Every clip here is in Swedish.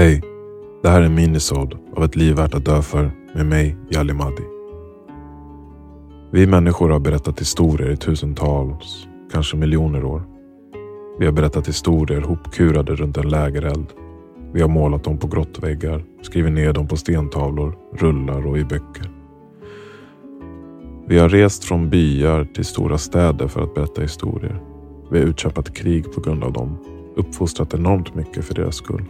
Hej! Det här är en minisod av Ett liv värt att dö för med mig, Jali Madi. Vi människor har berättat historier i tusentals, kanske miljoner år. Vi har berättat historier hopkurade runt en lägereld. Vi har målat dem på grottväggar, skrivit ner dem på stentavlor, rullar och i böcker. Vi har rest från byar till stora städer för att berätta historier. Vi har utkämpat krig på grund av dem, uppfostrat enormt mycket för deras skull.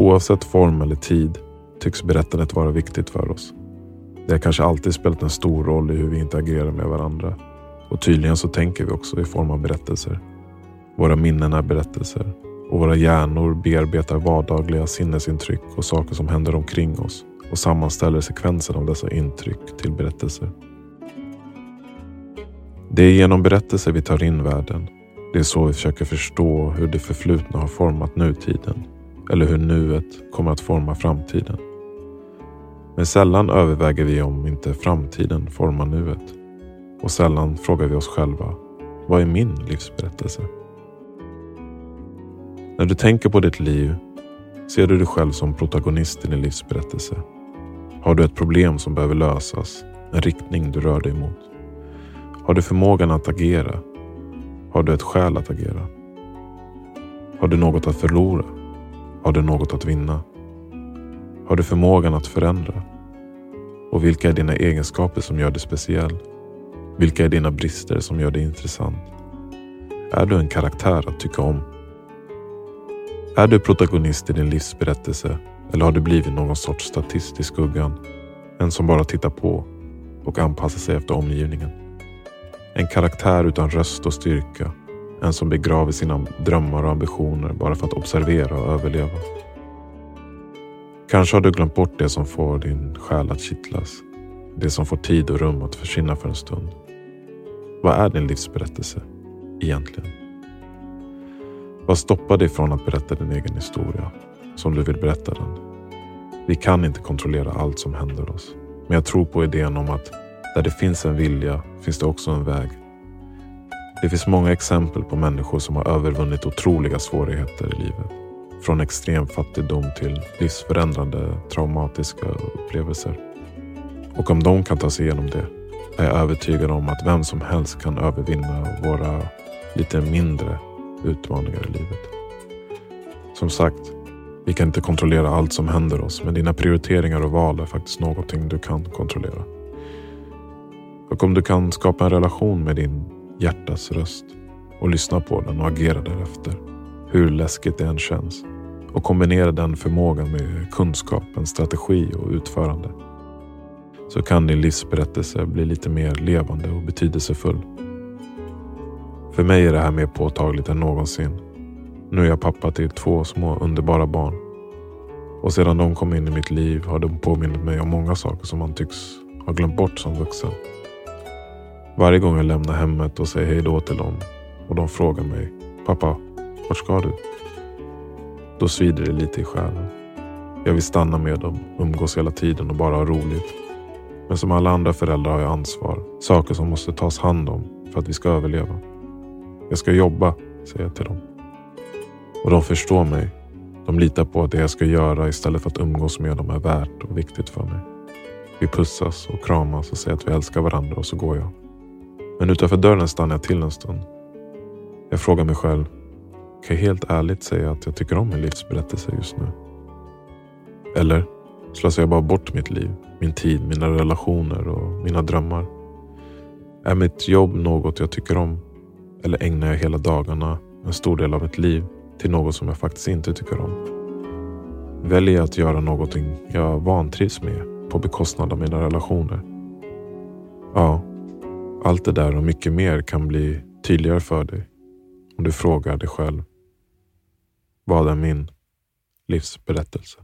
Oavsett form eller tid tycks berättandet vara viktigt för oss. Det har kanske alltid spelat en stor roll i hur vi interagerar med varandra. Och tydligen så tänker vi också i form av berättelser. Våra minnen är berättelser och våra hjärnor bearbetar vardagliga sinnesintryck och saker som händer omkring oss och sammanställer sekvensen av dessa intryck till berättelser. Det är genom berättelser vi tar in världen. Det är så vi försöker förstå hur det förflutna har format nutiden eller hur nuet kommer att forma framtiden. Men sällan överväger vi om inte framtiden formar nuet. Och sällan frågar vi oss själva, vad är min livsberättelse? När du tänker på ditt liv ser du dig själv som protagonist i din livsberättelse. Har du ett problem som behöver lösas, en riktning du rör dig mot? Har du förmågan att agera? Har du ett skäl att agera? Har du något att förlora? Har du något att vinna? Har du förmågan att förändra? Och vilka är dina egenskaper som gör dig speciell? Vilka är dina brister som gör dig intressant? Är du en karaktär att tycka om? Är du protagonist i din livsberättelse eller har du blivit någon sorts statist i skuggan? En som bara tittar på och anpassar sig efter omgivningen. En karaktär utan röst och styrka en som begraver sina drömmar och ambitioner bara för att observera och överleva. Kanske har du glömt bort det som får din själ att kittlas. Det som får tid och rum att försvinna för en stund. Vad är din livsberättelse egentligen? Vad stoppar dig från att berätta din egen historia som du vill berätta den? Vi kan inte kontrollera allt som händer oss. Men jag tror på idén om att där det finns en vilja finns det också en väg det finns många exempel på människor som har övervunnit otroliga svårigheter i livet. Från extrem fattigdom till livsförändrande traumatiska upplevelser. Och om de kan ta sig igenom det är jag övertygad om att vem som helst kan övervinna våra lite mindre utmaningar i livet. Som sagt, vi kan inte kontrollera allt som händer oss men dina prioriteringar och val är faktiskt någonting du kan kontrollera. Och om du kan skapa en relation med din hjärtats röst och lyssna på den och agera därefter. Hur läskigt det än känns. Och kombinera den förmågan med kunskap, en strategi och utförande. Så kan din livsberättelse bli lite mer levande och betydelsefull. För mig är det här mer påtagligt än någonsin. Nu är jag pappa till två små underbara barn. Och sedan de kom in i mitt liv har de påmint mig om många saker som man tycks ha glömt bort som vuxen. Varje gång jag lämnar hemmet och säger hej då till dem och de frågar mig Pappa, vart ska du? Då svider det lite i själen. Jag vill stanna med dem, umgås hela tiden och bara ha roligt. Men som alla andra föräldrar har jag ansvar. Saker som måste tas hand om för att vi ska överleva. Jag ska jobba, säger jag till dem. Och de förstår mig. De litar på att det jag ska göra istället för att umgås med dem är värt och viktigt för mig. Vi pussas och kramas och säger att vi älskar varandra och så går jag. Men utanför dörren stannar jag till en stund. Jag frågar mig själv, kan jag helt ärligt säga att jag tycker om min livsberättelse just nu? Eller slösar jag bara bort mitt liv, min tid, mina relationer och mina drömmar? Är mitt jobb något jag tycker om? Eller ägnar jag hela dagarna, en stor del av mitt liv, till något som jag faktiskt inte tycker om? Väljer jag att göra någonting jag vantrivs med på bekostnad av mina relationer? Ja, allt det där och mycket mer kan bli tydligare för dig om du frågar dig själv. Vad är min livsberättelse?